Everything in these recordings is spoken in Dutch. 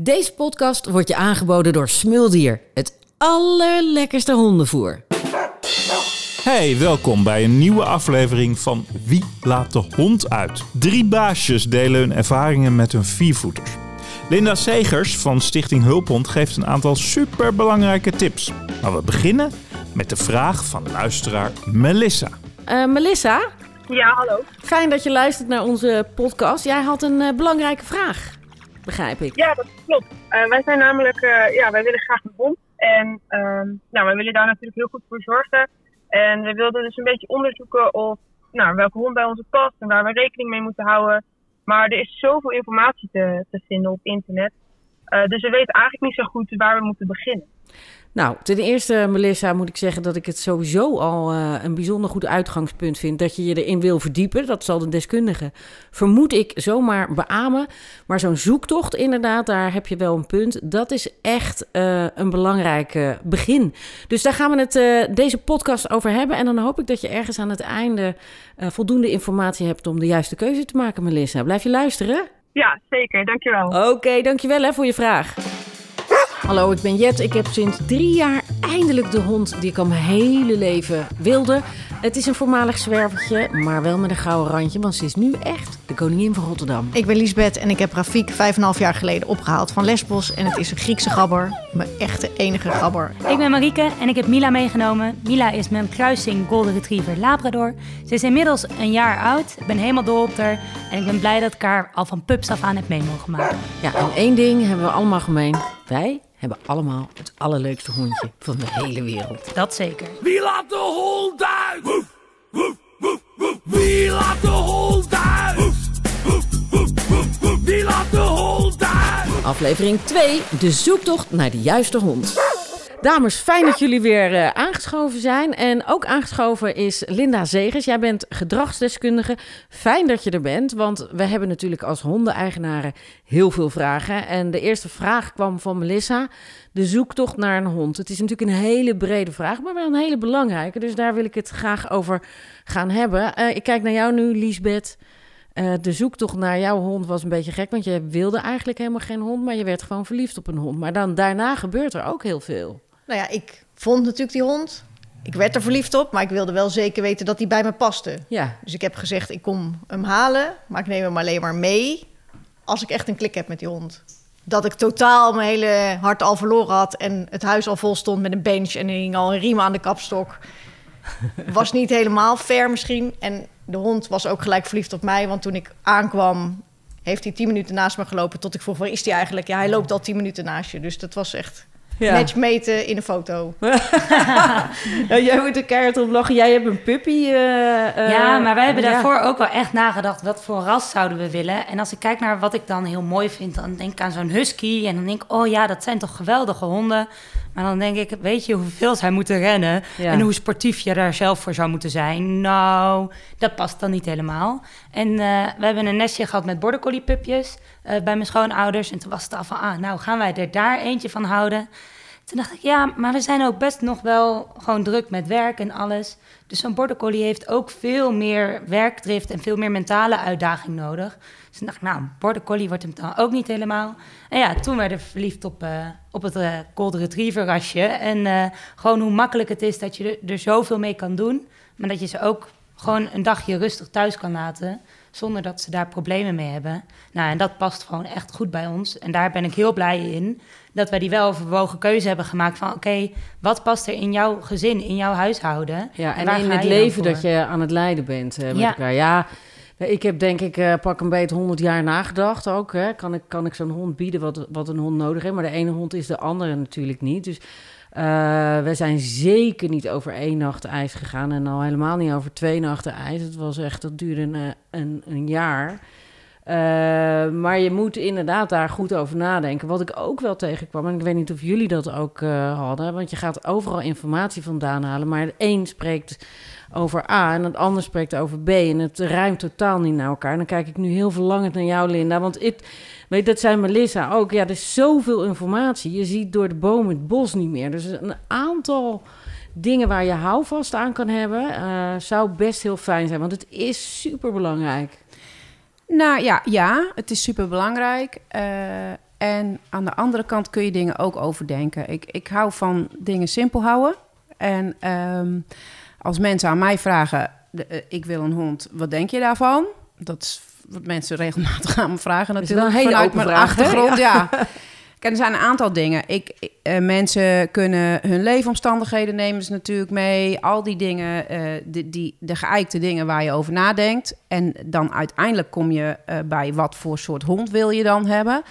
Deze podcast wordt je aangeboden door Smuldier, het allerlekkerste hondenvoer. Hey, welkom bij een nieuwe aflevering van Wie laat de hond uit? Drie baasjes delen hun ervaringen met hun viervoeters. Linda Segers van Stichting Hulphond geeft een aantal superbelangrijke tips. Maar we beginnen met de vraag van luisteraar Melissa. Uh, Melissa, Ja, hallo. fijn dat je luistert naar onze podcast. Jij had een eh, belangrijke vraag, begrijp ik. Ja, dat klopt. Eh, wij zijn namelijk, eh, ja, wij willen graag een hond. En ehm, nou, wij willen daar natuurlijk heel goed voor zorgen. En we wilden dus een beetje onderzoeken of, nou, welke hond bij onze past en waar we rekening mee moeten houden. Maar er is zoveel informatie te, te vinden op internet. Eh, dus we weten eigenlijk niet zo goed waar we moeten beginnen. Nou, ten eerste, Melissa, moet ik zeggen dat ik het sowieso al eh, een bijzonder goed uitgangspunt vind dat je je erin wil verdiepen. Dat zal de deskundige, vermoed ik, zomaar beamen. Maar zo'n zoektocht, inderdaad, daar heb je wel een punt. Dat is echt eh, een belangrijk begin. Dus daar gaan we het eh, deze podcast over hebben. En dan hoop ik dat je ergens aan het einde voldoende informatie hebt om de juiste keuze te maken, Melissa. Blijf je luisteren? Ja, zeker. Dankjewel. Oké, dankjewel hè, voor je vraag. Hallo, ik ben Jet. Ik heb sinds drie jaar eindelijk de hond die ik al mijn hele leven wilde. Het is een voormalig zwervertje, maar wel met een gouden randje, want ze is nu echt de koningin van Rotterdam. Ik ben Liesbeth en ik heb Rafik vijf en een half jaar geleden opgehaald van Lesbos. En het is een Griekse gabber, mijn echte enige gabber. Ik ben Marieke en ik heb Mila meegenomen. Mila is mijn kruising Golden Retriever Labrador. Ze is inmiddels een jaar oud. Ik ben helemaal dol op haar. En ik ben blij dat ik haar al van pups af aan heb mee mogen maken. Ja, en één ding hebben we allemaal gemeen. Wij hebben allemaal het allerleukste hondje van de hele wereld. Dat zeker. Wie laat de hond uit? Woef, woef, woef, woef. Wie laat de hond uit? Woef, woef, woef, woef, woef. Wie laat de hond uit? Aflevering 2, de zoektocht naar de juiste hond. Dames, fijn dat jullie weer eh, aangeschoven zijn. En ook aangeschoven is Linda Zegers. Jij bent gedragsdeskundige. Fijn dat je er bent, want we hebben natuurlijk als hondeneigenaren heel veel vragen. En de eerste vraag kwam van Melissa. De zoektocht naar een hond. Het is natuurlijk een hele brede vraag, maar wel een hele belangrijke. Dus daar wil ik het graag over gaan hebben. Eh, ik kijk naar jou nu, Liesbeth. Eh, de zoektocht naar jouw hond was een beetje gek, want je wilde eigenlijk helemaal geen hond, maar je werd gewoon verliefd op een hond. Maar dan daarna gebeurt er ook heel veel. Nou ja, ik vond natuurlijk die hond. Ik werd er verliefd op, maar ik wilde wel zeker weten dat hij bij me paste. Ja, Dus ik heb gezegd, ik kom hem halen, maar ik neem hem alleen maar mee als ik echt een klik heb met die hond. Dat ik totaal mijn hele hart al verloren had en het huis al vol stond met een bench en er hing al een riem aan de kapstok. Was niet helemaal fair misschien. En de hond was ook gelijk verliefd op mij, want toen ik aankwam, heeft hij tien minuten naast me gelopen tot ik vroeg, waar is hij eigenlijk? Ja, hij loopt al tien minuten naast je, dus dat was echt ja. match meten in een foto. Ja, jij moet er keihard op lachen. Jij hebt een puppy. eh, eh, ja, maar wij hebben ja. daarvoor ook wel echt nagedacht wat voor ras zouden we willen. En als ik kijk naar wat ik dan heel mooi vind, dan denk ik aan zo'n husky. En dan denk ik, oh ja, dat zijn toch geweldige honden. Maar dan denk ik, weet je hoeveel zij moeten rennen? Ja. En hoe sportief je daar zelf voor zou moeten zijn? Nou, dat past dan niet helemaal. En eh, we hebben een nestje gehad met border collie pupjes eh, bij mijn schoonouders. En toen was het al van, ah, nou gaan wij er daar eentje van houden. Toen dacht ik, ja, maar we zijn ook best nog wel gewoon druk met werk en alles. Dus zo'n border collie heeft ook veel meer werkdrift en veel meer mentale uitdaging nodig. Dus toen dacht ik, nou, border collie wordt hem dan ook niet helemaal. En ja, toen werden we verliefd op, eh, op het eh golden retriever rasje. En gewoon hoe makkelijk het is dat je er, er zoveel mee kan doen. Maar dat je ze ook gewoon een dagje rustig thuis kan laten. Zonder dat ze daar problemen mee hebben. Nou, en dat past gewoon echt goed bij ons. En daar ben ik heel blij in. Dat wij die wel overwogen keuze hebben gemaakt van... oké, wat past er in jouw gezin, in jouw huishouden? Ja, en, in het leven dat je aan het lijden bent eh, met Ja. elkaar. Ja, ik heb denk ik eh, pak een beetje 100 jaar nagedacht ook. Hè. Kan ik, kan ik zo'n hond bieden wat, wat een hond nodig heeft? Maar de ene hond is de andere natuurlijk niet. Dus eh, we zijn zeker niet over één nacht ijs gegaan. En al helemaal niet over twee nachten ijs. Het was echt, dat duurde een, eh, een, een jaar. Eh, maar je moet inderdaad daar goed over nadenken. Wat ik ook wel tegenkwam, en ik weet niet of jullie dat ook hadden, want je gaat overal informatie vandaan halen. Maar een spreekt over A en het ander spreekt over B. En het ruimt totaal niet naar elkaar. En dan kijk ik nu heel verlangend naar jou, Linda. Want ik, weet, dat zei Melissa ook. Ja, er is zoveel informatie. Je ziet door de bomen het bos niet meer. Dus een aantal dingen waar je houvast aan kan hebben, eh, zou best heel fijn zijn. Want het is super belangrijk. Nou ja, ja, het is super belangrijk. En aan de andere kant kun je dingen ook overdenken. Ik, ik hou van dingen simpel houden. En ehm, als mensen aan mij vragen, eh, ik wil een hond, wat denk je daarvan? Dat is wat mensen regelmatig aan me vragen is natuurlijk. een hele vanuit open mijn vraag, achtergrond, ja. Kijk, er zijn een aantal dingen. Ik, eh, mensen kunnen hun leefomstandigheden nemen ze natuurlijk mee. Al die dingen, eh, die, die, de geëikte dingen waar je over nadenkt. En dan uiteindelijk kom je eh, bij wat voor soort hond wil je dan hebben.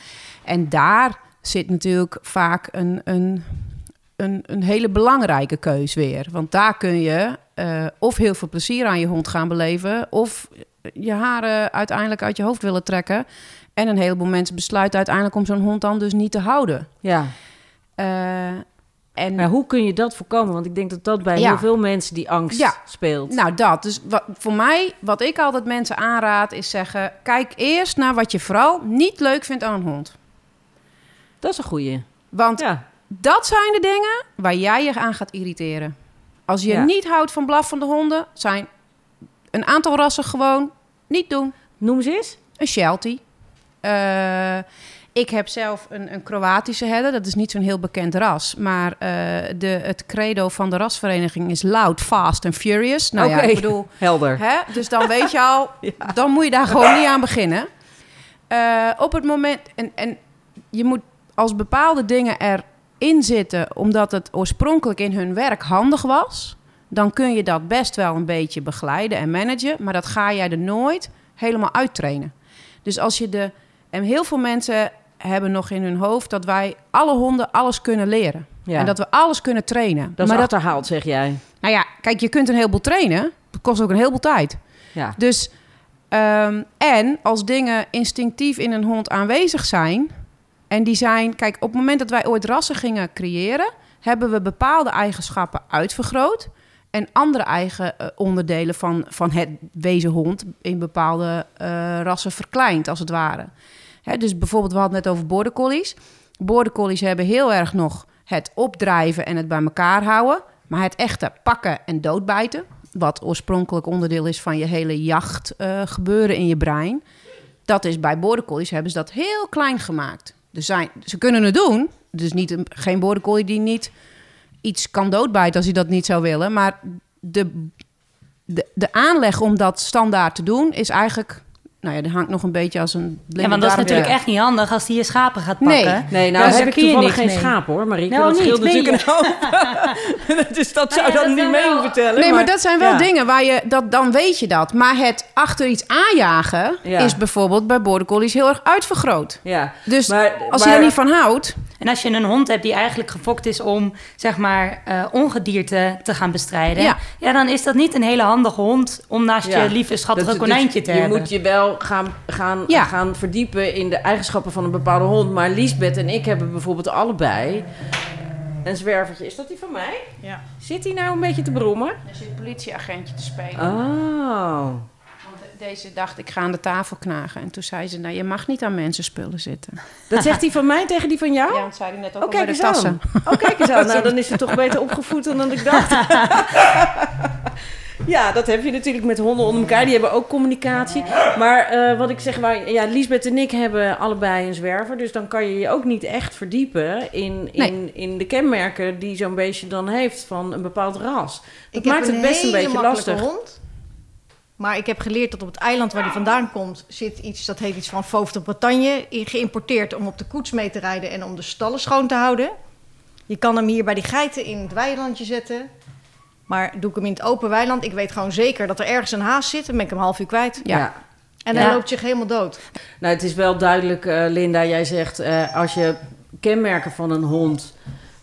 En daar zit natuurlijk vaak een, een, een, een hele belangrijke keus weer. Want daar kun je eh, of heel veel plezier aan je hond gaan beleven... of je haren uiteindelijk uit je hoofd willen trekken... En een heleboel mensen besluiten uiteindelijk om zo'n hond dan dus niet te houden. Ja. Eh, en Maar hoe kun je dat voorkomen? Want ik denk dat dat bij Ja. heel veel mensen die angst Ja. speelt. nou, dat. Dus wat, voor mij, wat ik altijd mensen aanraad, is zeggen: kijk eerst naar wat je vooral niet leuk vindt aan een hond. Dat is een goeie. Want Ja. Dat zijn de dingen waar jij je aan gaat irriteren. Als je Ja. niet houdt van blaffende honden, zijn een aantal rassen gewoon niet doen. Noem ze eens. Een Sheltie. Eh, ik heb zelf een, een Kroatische herder. Dat is niet zo'n heel bekend ras. Maar eh, de, het credo van de rasvereniging is loud, fast en furious. Nou ja, ik bedoel... Helder. Hè? Dus dan weet je al, dan moet je daar gewoon niet aan beginnen. Eh, op het moment, en, en je moet als bepaalde dingen erin zitten, omdat het oorspronkelijk in hun werk handig was, dan kun je dat best wel een beetje begeleiden en managen, maar dat ga jij er nooit helemaal uittrainen. Dus als je de, en heel veel mensen hebben nog in hun hoofd dat wij alle honden alles kunnen leren. Ja. En dat we alles kunnen trainen. Dat is maar dat, achterhaald, zeg jij. nou ja, kijk, je kunt een heleboel trainen. Dat kost ook een heleboel tijd. Ja. Dus, ehm, en als dingen instinctief in een hond aanwezig zijn... en die zijn... Kijk, op het moment dat wij ooit rassen gingen creëren... hebben we bepaalde eigenschappen uitvergroot... en andere eigen eh, onderdelen van, van het wezen hond... in bepaalde eh, rassen verkleind, als het ware. Hè, dus bijvoorbeeld, we hadden het net over border collies. Border collies hebben heel erg nog het opdrijven en het bij elkaar houden... maar het echte pakken en doodbijten... wat oorspronkelijk onderdeel is van je hele jacht eh, gebeuren in je brein... dat is bij border collies hebben ze dat heel klein gemaakt. Zijn, ze kunnen het doen. Dus niet een, geen border die niet iets kan doodbijten als hij dat niet zou willen. Maar de, de, de aanleg om dat standaard te doen is eigenlijk... Nou ja, die hangt nog een beetje als een... Ja, want dat is natuurlijk echt niet handig als die je schapen gaat Nee. pakken. Nee, nou Daar heb heb ik je hier toevallig geen mee. schaap hoor, Marieke. Nou, dat niet, scheelt nee. natuurlijk een hoop. dus dat zou ja, dan dat niet mee vertellen. Nee, maar dat zijn wel ja. dingen waar je... Dat, dan weet je dat. Maar het achter iets aanjagen... Ja. is bijvoorbeeld bij border collies heel erg uitvergroot. Ja. Dus Maar- als maar- je er niet van houdt... En als je een hond hebt die eigenlijk gefokt is om, zeg maar, eh, ongedierte te gaan bestrijden. Ja. Ja. dan is dat niet een hele handige hond om naast Ja. je lieve, schattige Dat- dus konijntje te je hebben. moet je wel gaan, gaan, Ja. gaan verdiepen in de eigenschappen van een bepaalde hond. Maar Liesbeth en ik hebben bijvoorbeeld allebei een zwervertje. Is dat die van mij? Ja. Zit die nou een beetje te brommen? Er zit een politieagentje te spelen. Oh. Want deze dacht, ik ga aan de tafel knagen. En toen zei ze, nou, je mag niet aan mensen spullen zitten. Dat zegt hij van mij tegen die van jou? Ja, dat zei hij net ook Oh, kijk de tassen. aan. Oh, kijk eens aan. Nou, dan is ze toch beter opgevoed dan ik dacht. Ja, dat heb je natuurlijk met honden onder elkaar. Die hebben ook communicatie. Maar eh, wat ik zeg, waar, ja, Lisbeth en ik hebben allebei een zwerver. Dus dan kan je je ook niet echt verdiepen in, in, in de kenmerken die zo'n beestje dan heeft van een bepaald ras. Dat Ik maakt het best een beetje lastig. hond. Maar ik heb geleerd dat op het eiland waar die vandaan komt... zit iets, dat heet iets van Fauve de Bretagne... geïmporteerd om op de koets mee te rijden... en om de stallen schoon te houden. Je kan hem hier bij die geiten in het weilandje zetten. Maar doe ik hem in het open weiland... ik weet gewoon zeker dat er ergens een haas zit... dan ben ik hem een half uur kwijt. Ja. En Ja. hij loopt zich helemaal dood. Nou, het is wel duidelijk, eh, Linda. Jij zegt, eh, als je kenmerken van een hond...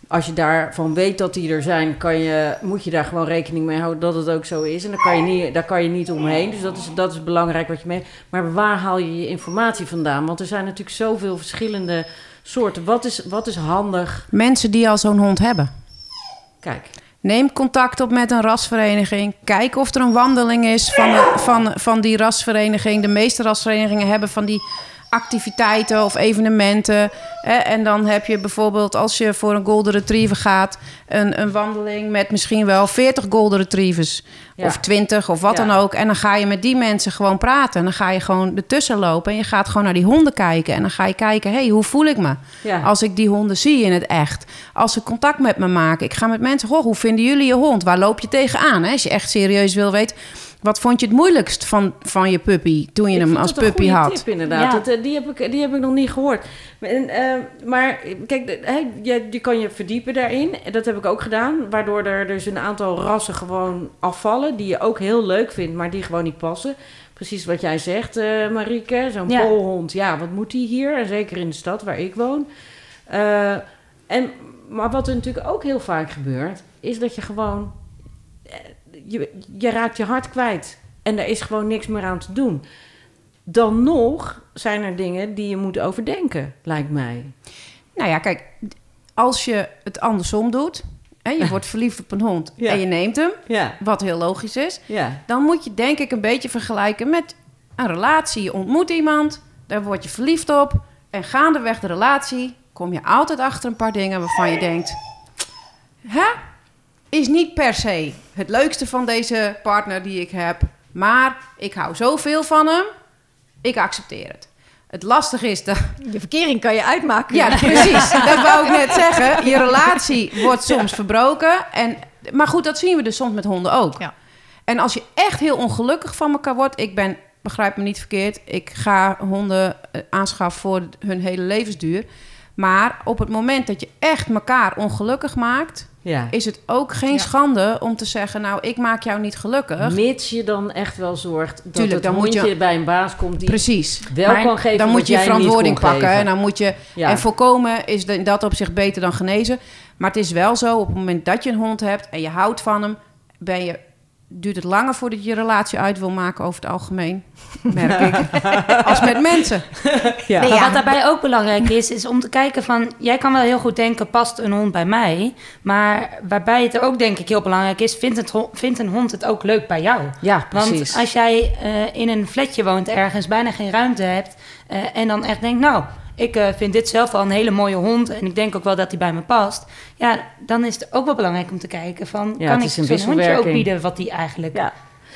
Als je daarvan weet dat die er zijn, kan je, moet je daar gewoon rekening mee houden dat het ook zo is. En dan kan je niet, daar kan je niet omheen. Dus dat is, dat is belangrijk wat je mee. Maar waar haal je je informatie vandaan? Want er zijn natuurlijk zoveel verschillende soorten. Wat is, wat is handig? Mensen die al zo'n hond hebben. Kijk, Neem contact op met een rasvereniging. Kijk of er een wandeling is van, de- van, van die rasvereniging. De meeste rasverenigingen hebben van die activiteiten of evenementen. Hè? En dan heb je bijvoorbeeld, als je voor een golden retriever gaat, een, een wandeling met misschien wel 40 golden retrievers. Ja. Of 20 of wat Ja. dan ook. En dan ga je met die mensen gewoon praten. En dan ga je gewoon ertussen lopen. En je gaat gewoon naar die honden kijken. En dan ga je kijken, hé, hey, hoe voel ik me? Ja. Als ik die honden zie in het echt. Als ze contact met me maken. Ik ga met mensen, goh, hoe vinden jullie je hond? Waar loop je tegenaan? Hè? Als je echt serieus wil weten. Wat vond je het moeilijkst van, van je puppy toen je Ik hem als puppy goede had? Tip, inderdaad. Ja. Dat, eh, die, heb ik, die heb ik nog niet gehoord. En, eh, maar kijk, de- je, je kan je verdiepen daarin. Dat heb ik ook gedaan. Waardoor er dus een aantal rassen gewoon afvallen. Die je ook heel leuk vindt, maar die gewoon niet passen. Precies wat jij zegt, eh Marieke. Zo'n Ja. polhond. Ja, wat moet die hier? En zeker in de stad waar ik woon. Eh, en, maar wat er natuurlijk ook heel vaak gebeurt... is dat je gewoon... Je, je raakt je hart kwijt. En daar is gewoon niks meer aan te doen. Dan nog zijn er dingen die je moet overdenken, lijkt mij. Nou ja, kijk, als je het andersom doet. Hè, je wordt verliefd op een hond Ja. en je neemt hem. Ja, Wat heel logisch is. ja. Dan moet je denk ik een beetje vergelijken met een relatie. Je ontmoet iemand, daar word je verliefd op. En gaandeweg de relatie kom je altijd achter een paar dingen waarvan je denkt... Hè? Is niet per se het leukste van deze partner die ik heb. Maar ik hou zoveel van hem, ik accepteer het. Het lastige is dat... Je verkering kan je uitmaken. Ja, precies. Dat wou ik net zeggen. Je relatie wordt soms verbroken. En, maar goed, dat zien we dus soms met honden ook. Ja. En als je echt heel ongelukkig van elkaar wordt... Ik ben, begrijp me niet verkeerd... ik ga honden eh, aanschaffen voor hun hele levensduur. Maar op het moment dat je echt elkaar ongelukkig maakt... ja. is het ook geen Ja. schande om te zeggen... nou, ik maak jou niet gelukkig. Mits je dan echt wel zorgt dat Tuurlijk, het dan moet je- bij een baas komt die Precies. wel Maar kan geven dan moet je verantwoording pakken. En dan moet je Ja. En voorkomen is in dat opzicht beter dan genezen. Maar het is wel zo, op het moment dat je een hond hebt en je houdt van hem, ben je, duurt het langer voordat je je relatie uit wil maken over het algemeen, merk ik, als met mensen. Ja. Wat daarbij ook belangrijk is, is om te kijken van... jij kan wel heel goed denken, past een hond bij mij? Maar waarbij het er ook denk ik heel belangrijk is... vindt, het, vindt een hond het ook leuk bij jou? Ja, precies. Want als jij eh, in een flatje woont ergens, bijna geen ruimte hebt... eh, en dan echt denkt, nou, ik eh, vind dit zelf wel een hele mooie hond... en ik denk ook wel dat die bij me past... ja, dan is het ook wel belangrijk om te kijken van... Ja, kan ik zo'n hondje ook bieden wat die eigenlijk Ja.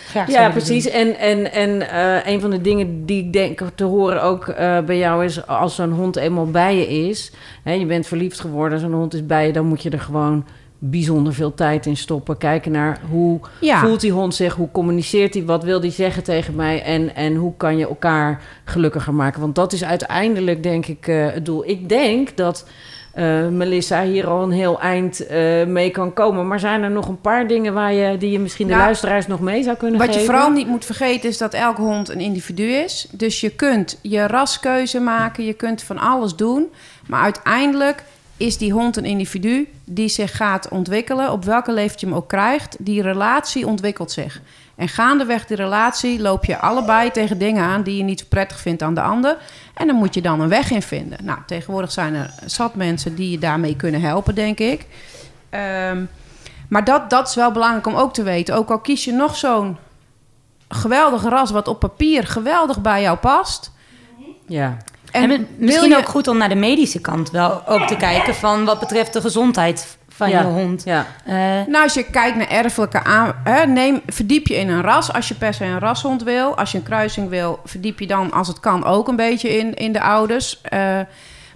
graag Ja, precies. doen? En, en, en eh, een van de dingen die ik denk te horen ook eh, bij jou is... als zo'n hond eenmaal bij je is... Hè, je bent verliefd geworden, zo'n hond is bij je... dan moet je er gewoon bijzonder veel tijd in stoppen. Kijken naar hoe Ja. voelt die hond zich, hoe communiceert hij... wat wil hij zeggen tegen mij... En, en hoe kan je elkaar gelukkiger maken. Want dat is uiteindelijk, denk ik, eh, het doel. Ik denk dat... eh, Melissa hier al een heel eind eh, mee kan komen. Maar zijn er nog een paar dingen waar je, die je misschien de Nou, luisteraars nog mee zou kunnen Wat geven? je vooral niet moet vergeten is dat elke hond een individu is. Dus je kunt je raskeuze maken, je kunt van alles doen. Maar uiteindelijk is die hond een individu die zich gaat ontwikkelen. Op welke leeftijd je hem ook krijgt, die relatie ontwikkelt zich. En gaandeweg die relatie loop je allebei tegen dingen aan die je niet prettig vindt aan de ander. En dan moet je dan een weg in vinden. Nou, tegenwoordig zijn er zat mensen die je daarmee kunnen helpen, denk ik. Ehm, maar dat, dat is wel belangrijk om ook te weten. Ook al kies je nog zo'n geweldig ras wat op papier geweldig bij jou past. Ja. En, misschien je- ook goed om naar de medische kant wel ook te kijken van wat betreft de gezondheid van Ja. je hond. Ja. Eh, Nou, als je kijkt naar erfelijke aan, hè, neem, verdiep je in een ras. Als je per se een rashond wil, als je een kruising wil, verdiep je dan, als het kan, ook een beetje in, in de ouders. Eh,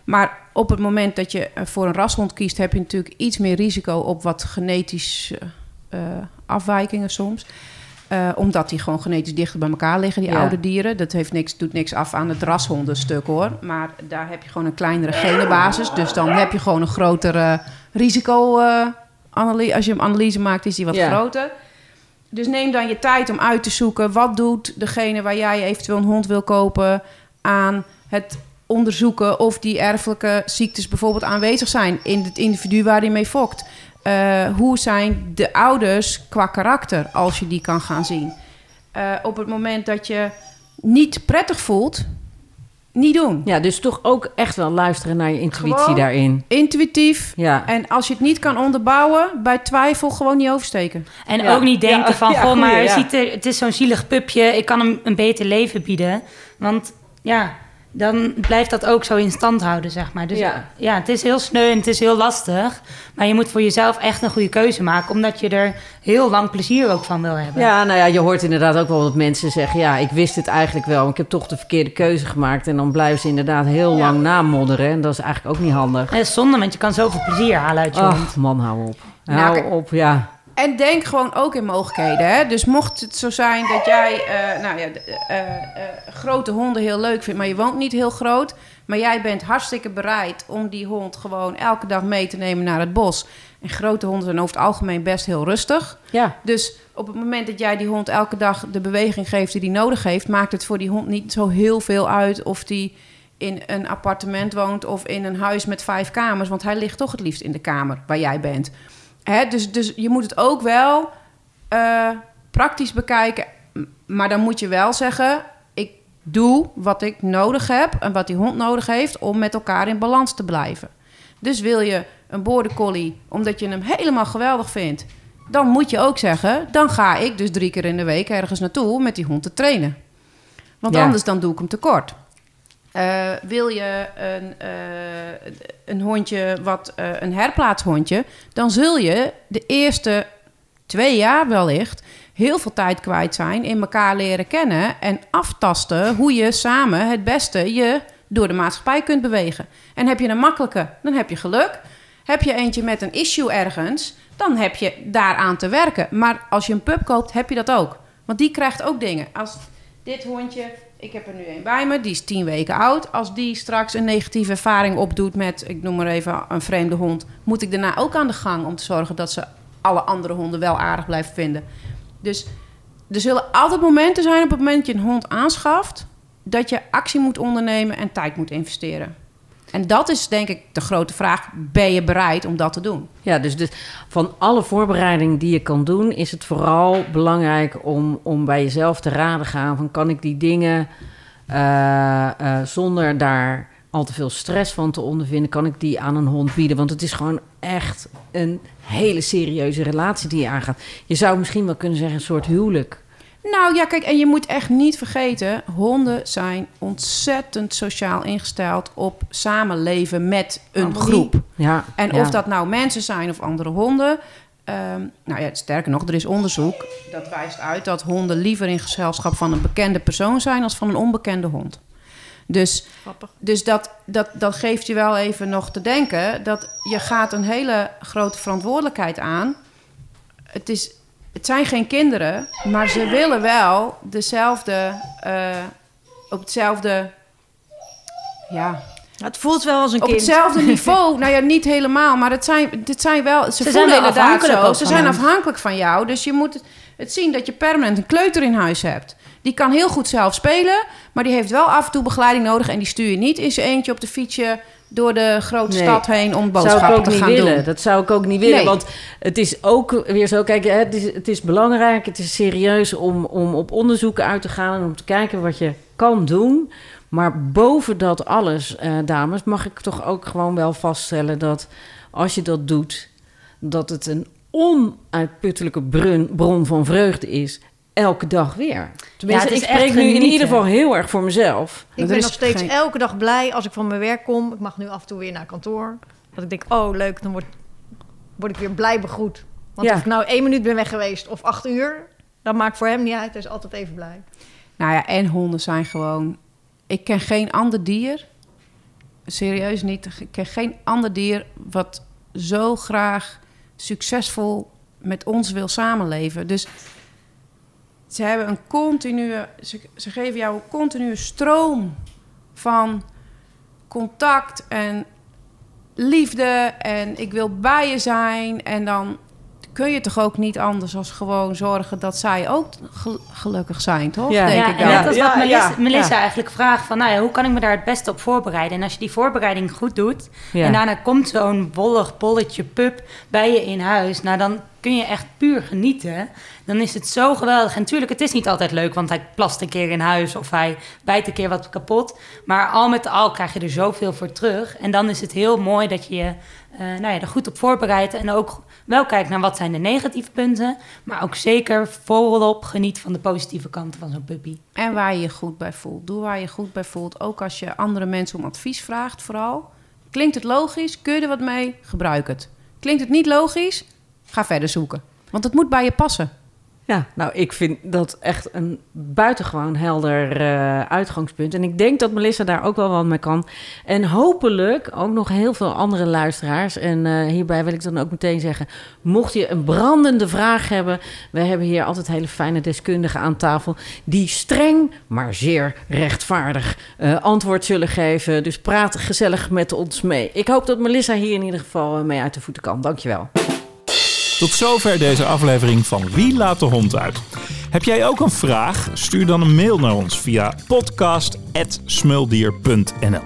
maar op het moment dat je eh, voor een rashond kiest, heb je natuurlijk iets meer risico op wat genetische eh, afwijkingen soms. Eh, omdat die gewoon genetisch dichter bij elkaar liggen, die Ja. oude dieren. Dat heeft niks, doet niks af aan het rashondenstuk hoor. Maar daar heb je gewoon een kleinere genenbasis. Dus dan heb je gewoon een grotere risico. eh, analy- als je een analyse maakt, is die wat Ja. groter. Dus neem dan je tijd om uit te zoeken... wat doet degene waar jij eventueel een hond wil kopen... aan het onderzoeken of die erfelijke ziektes bijvoorbeeld aanwezig zijn... in het individu waar hij mee fokt. Eh, hoe zijn de ouders qua karakter als je die kan gaan zien? Eh, op het moment dat je niet prettig voelt, niet doen. ja, dus toch ook echt wel luisteren naar je intuïtie Gewoon- daarin. Intuïtief. Ja. En als je het niet kan onderbouwen, bij twijfel gewoon niet oversteken. en Ja. ook niet denken Ja, van, ja, goh, goeie, maar ja. ziet er, het is zo'n zielig pupje, ik kan hem een beter leven bieden. Want ja, dan blijft dat ook zo in stand houden, zeg maar. Dus Ja. ja. het is heel sneu en het is heel lastig. Maar je moet voor jezelf echt een goede keuze maken, omdat je er heel lang plezier ook van wil hebben. Ja, nou ja, je hoort inderdaad ook wel dat mensen zeggen... ja, ik wist het eigenlijk wel, maar ik heb toch de verkeerde keuze gemaakt. En dan blijven ze inderdaad heel lang namodderen. En dat is eigenlijk ook niet handig. Is zonde, want je kan zoveel plezier halen uit je hond. Ach, man, hou op. Nou, Hou op, ja. En denk gewoon ook in mogelijkheden. Hè? Dus mocht het zo zijn dat jij eh, nou ja, eh, eh, grote honden heel leuk vindt, maar je woont niet heel groot. Maar jij bent hartstikke bereid om die hond gewoon elke dag mee te nemen naar het bos. En grote honden zijn over het algemeen best heel rustig. Ja, Dus op het moment dat jij die hond elke dag de beweging geeft die die nodig heeft, maakt het voor die hond niet zo heel veel uit of die in een appartement woont of in een huis met vijf kamers. Want hij ligt toch het liefst in de kamer waar jij bent. Hè? Dus, dus je moet het ook wel eh, praktisch bekijken. Maar dan moet je wel zeggen: ik doe wat ik nodig heb en wat die hond nodig heeft om met elkaar in balans te blijven. Dus wil je een border collie omdat je hem helemaal geweldig vindt, dan moet je ook zeggen: dan ga ik dus drie keer in de week ergens naartoe met die hond te trainen. Want Ja. anders dan doe ik hem tekort. Eh, wil je een, eh, een hondje, wat eh, een herplaatshondje, dan zul je de eerste twee jaar wellicht heel veel tijd kwijt zijn in elkaar leren kennen en aftasten hoe je samen het beste je door de maatschappij kunt bewegen. En heb je een makkelijke, dan heb je geluk. Heb je eentje met een issue ergens, dan heb je daaraan te werken. Maar als je een pup koopt, heb je dat ook. Want die krijgt ook dingen. Als dit hondje, ik heb er nu een bij me, die is tien weken oud. Als die straks een negatieve ervaring opdoet met, ik noem maar even, een vreemde hond, moet ik daarna ook aan de gang om te zorgen dat ze alle andere honden wel aardig blijven vinden. Dus er zullen altijd momenten zijn op het moment dat je een hond aanschaft, dat je actie moet ondernemen en tijd moet investeren. En dat is denk ik de grote vraag: ben je bereid om dat te doen? Ja, dus, dus van alle voorbereidingen die je kan doen, is het vooral belangrijk om, om bij jezelf te raden gaan van kan ik die dingen eh, eh, zonder daar al te veel stress van te ondervinden, kan ik die aan een hond bieden? Want het is gewoon echt een hele serieuze relatie die je aangaat. Je zou misschien wel kunnen zeggen een soort huwelijk. Nou ja, kijk, en je moet echt niet vergeten: honden zijn ontzettend sociaal ingesteld op samenleven met een groep. Ja, En ja. of dat nou mensen zijn of andere honden. ehm, nou ja, sterker nog, er is onderzoek dat wijst uit dat honden liever in gezelschap van een bekende persoon zijn als van een onbekende hond. Dus, Grappig. dus dat, dat, dat geeft je wel even nog te denken dat je gaat een hele grote verantwoordelijkheid aan. Het, is, het zijn geen kinderen, maar ze willen wel dezelfde, eh, op hetzelfde, ja, Het voelt wel als een op kind. hetzelfde niveau. nou ja, niet helemaal, maar het zijn, dit zijn wel. Ze, zijn voelen inderdaad afhankelijk zo. Ze zijn afhankelijk van jou. Dus je moet het, zien dat je permanent een kleuter in huis hebt. Die kan heel goed zelf spelen, maar die heeft wel af en toe begeleiding nodig. En die stuur je niet in zijn eentje op de fietsje door de grote Nee. stad heen om zou ik boodschappen ook te niet gaan willen. doen. Dat zou ik ook niet willen. Nee. Want het is ook weer zo. Kijk, het is, het is belangrijk, het is serieus om, om op onderzoeken uit te gaan en om te kijken wat je kan doen. Maar boven dat alles, eh, dames, mag ik toch ook gewoon wel vaststellen dat als je dat doet, dat het een onuitputtelijke bron, bron van vreugde is. Elke dag weer. Tenminste, ik spreek nu in ieder geval heel erg voor mezelf. Ik ben nog steeds geen- elke dag blij als ik van mijn werk kom. Ik mag nu af en toe weer naar kantoor. Dat ik denk, oh leuk, dan word, word ik weer blij begroet. Want Ja. of ik nou één minuut ben weg geweest of acht uur... dat maakt voor hem niet uit. Hij is altijd even blij. Nou ja, en honden zijn gewoon. Ik ken geen ander dier. Serieus niet. Ik ken geen ander dier wat zo graag succesvol met ons wil samenleven. Dus ze hebben een continue. Ze, geven jou een continue stroom van contact en liefde. En ik wil bij je zijn. En dan kun je toch ook niet anders als gewoon zorgen dat zij ook gel- gelukkig zijn, toch? Ja. Denk ja, ik en dan. net als Ja, wat Melissa, ja, Melissa ja. eigenlijk vraagt van, nou ja, hoe kan ik me daar het beste op voorbereiden? En als je die voorbereiding goed doet Ja. en daarna komt zo'n wollig bolletje pup bij je in huis, nou dan kun je echt puur genieten. Dan is het zo geweldig. En natuurlijk, het is niet altijd leuk, want hij plast een keer in huis of hij bijt een keer wat kapot. Maar al met al krijg je er zoveel voor terug. En dan is het heel mooi dat je je eh, nou ja, er goed op voorbereidt. En ook wel kijkt naar wat zijn de negatieve punten. Maar ook zeker volop geniet van de positieve kanten van zo'n puppy. En waar je je goed bij voelt. Doe waar je goed bij voelt. Ook als je andere mensen om advies vraagt, vooral. Klinkt het logisch? Kun je er wat mee? Gebruik het. Klinkt het niet logisch? Ga verder zoeken. Want het moet bij je passen. Ja, nou, ik vind dat echt een buitengewoon helder eh, uitgangspunt. En ik denk dat Melissa daar ook wel wat mee kan. En hopelijk ook nog heel veel andere luisteraars. En eh, hierbij wil ik dan ook meteen zeggen: mocht je een brandende vraag hebben, we hebben hier altijd hele fijne deskundigen aan tafel. die streng, maar zeer rechtvaardig eh, antwoord zullen geven. Dus praat gezellig met ons mee. Ik hoop dat Melissa hier in ieder geval mee uit de voeten kan. Dankjewel. Tot zover deze aflevering van Wie laat de hond uit? Heb jij ook een vraag? Stuur dan een mail naar ons via podcast.smuldier.nl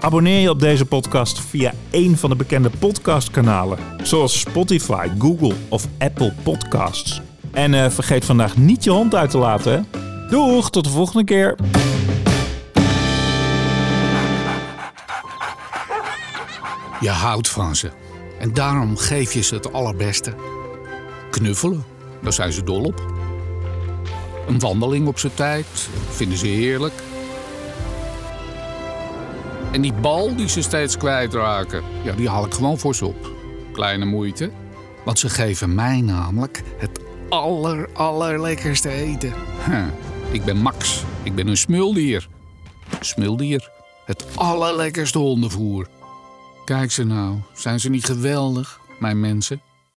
Abonneer je op deze podcast via een van de bekende podcastkanalen, zoals Spotify, Google of Apple Podcasts. En eh, vergeet vandaag niet je hond uit te laten. Doeg, tot de volgende keer. Je houdt van ze. En daarom geef je ze het allerbeste. Knuffelen, daar zijn ze dol op. Een wandeling op zijn tijd, vinden ze heerlijk. En die bal die ze steeds kwijtraken, ja, die haal ik gewoon voor ze op. Kleine moeite, want ze geven mij namelijk het aller, allerlekkerste eten. Ik ben Max, ik ben een smuldier. Smuldier, het allerlekkerste hondenvoer. Kijk ze nou, zijn ze niet geweldig, mijn mensen?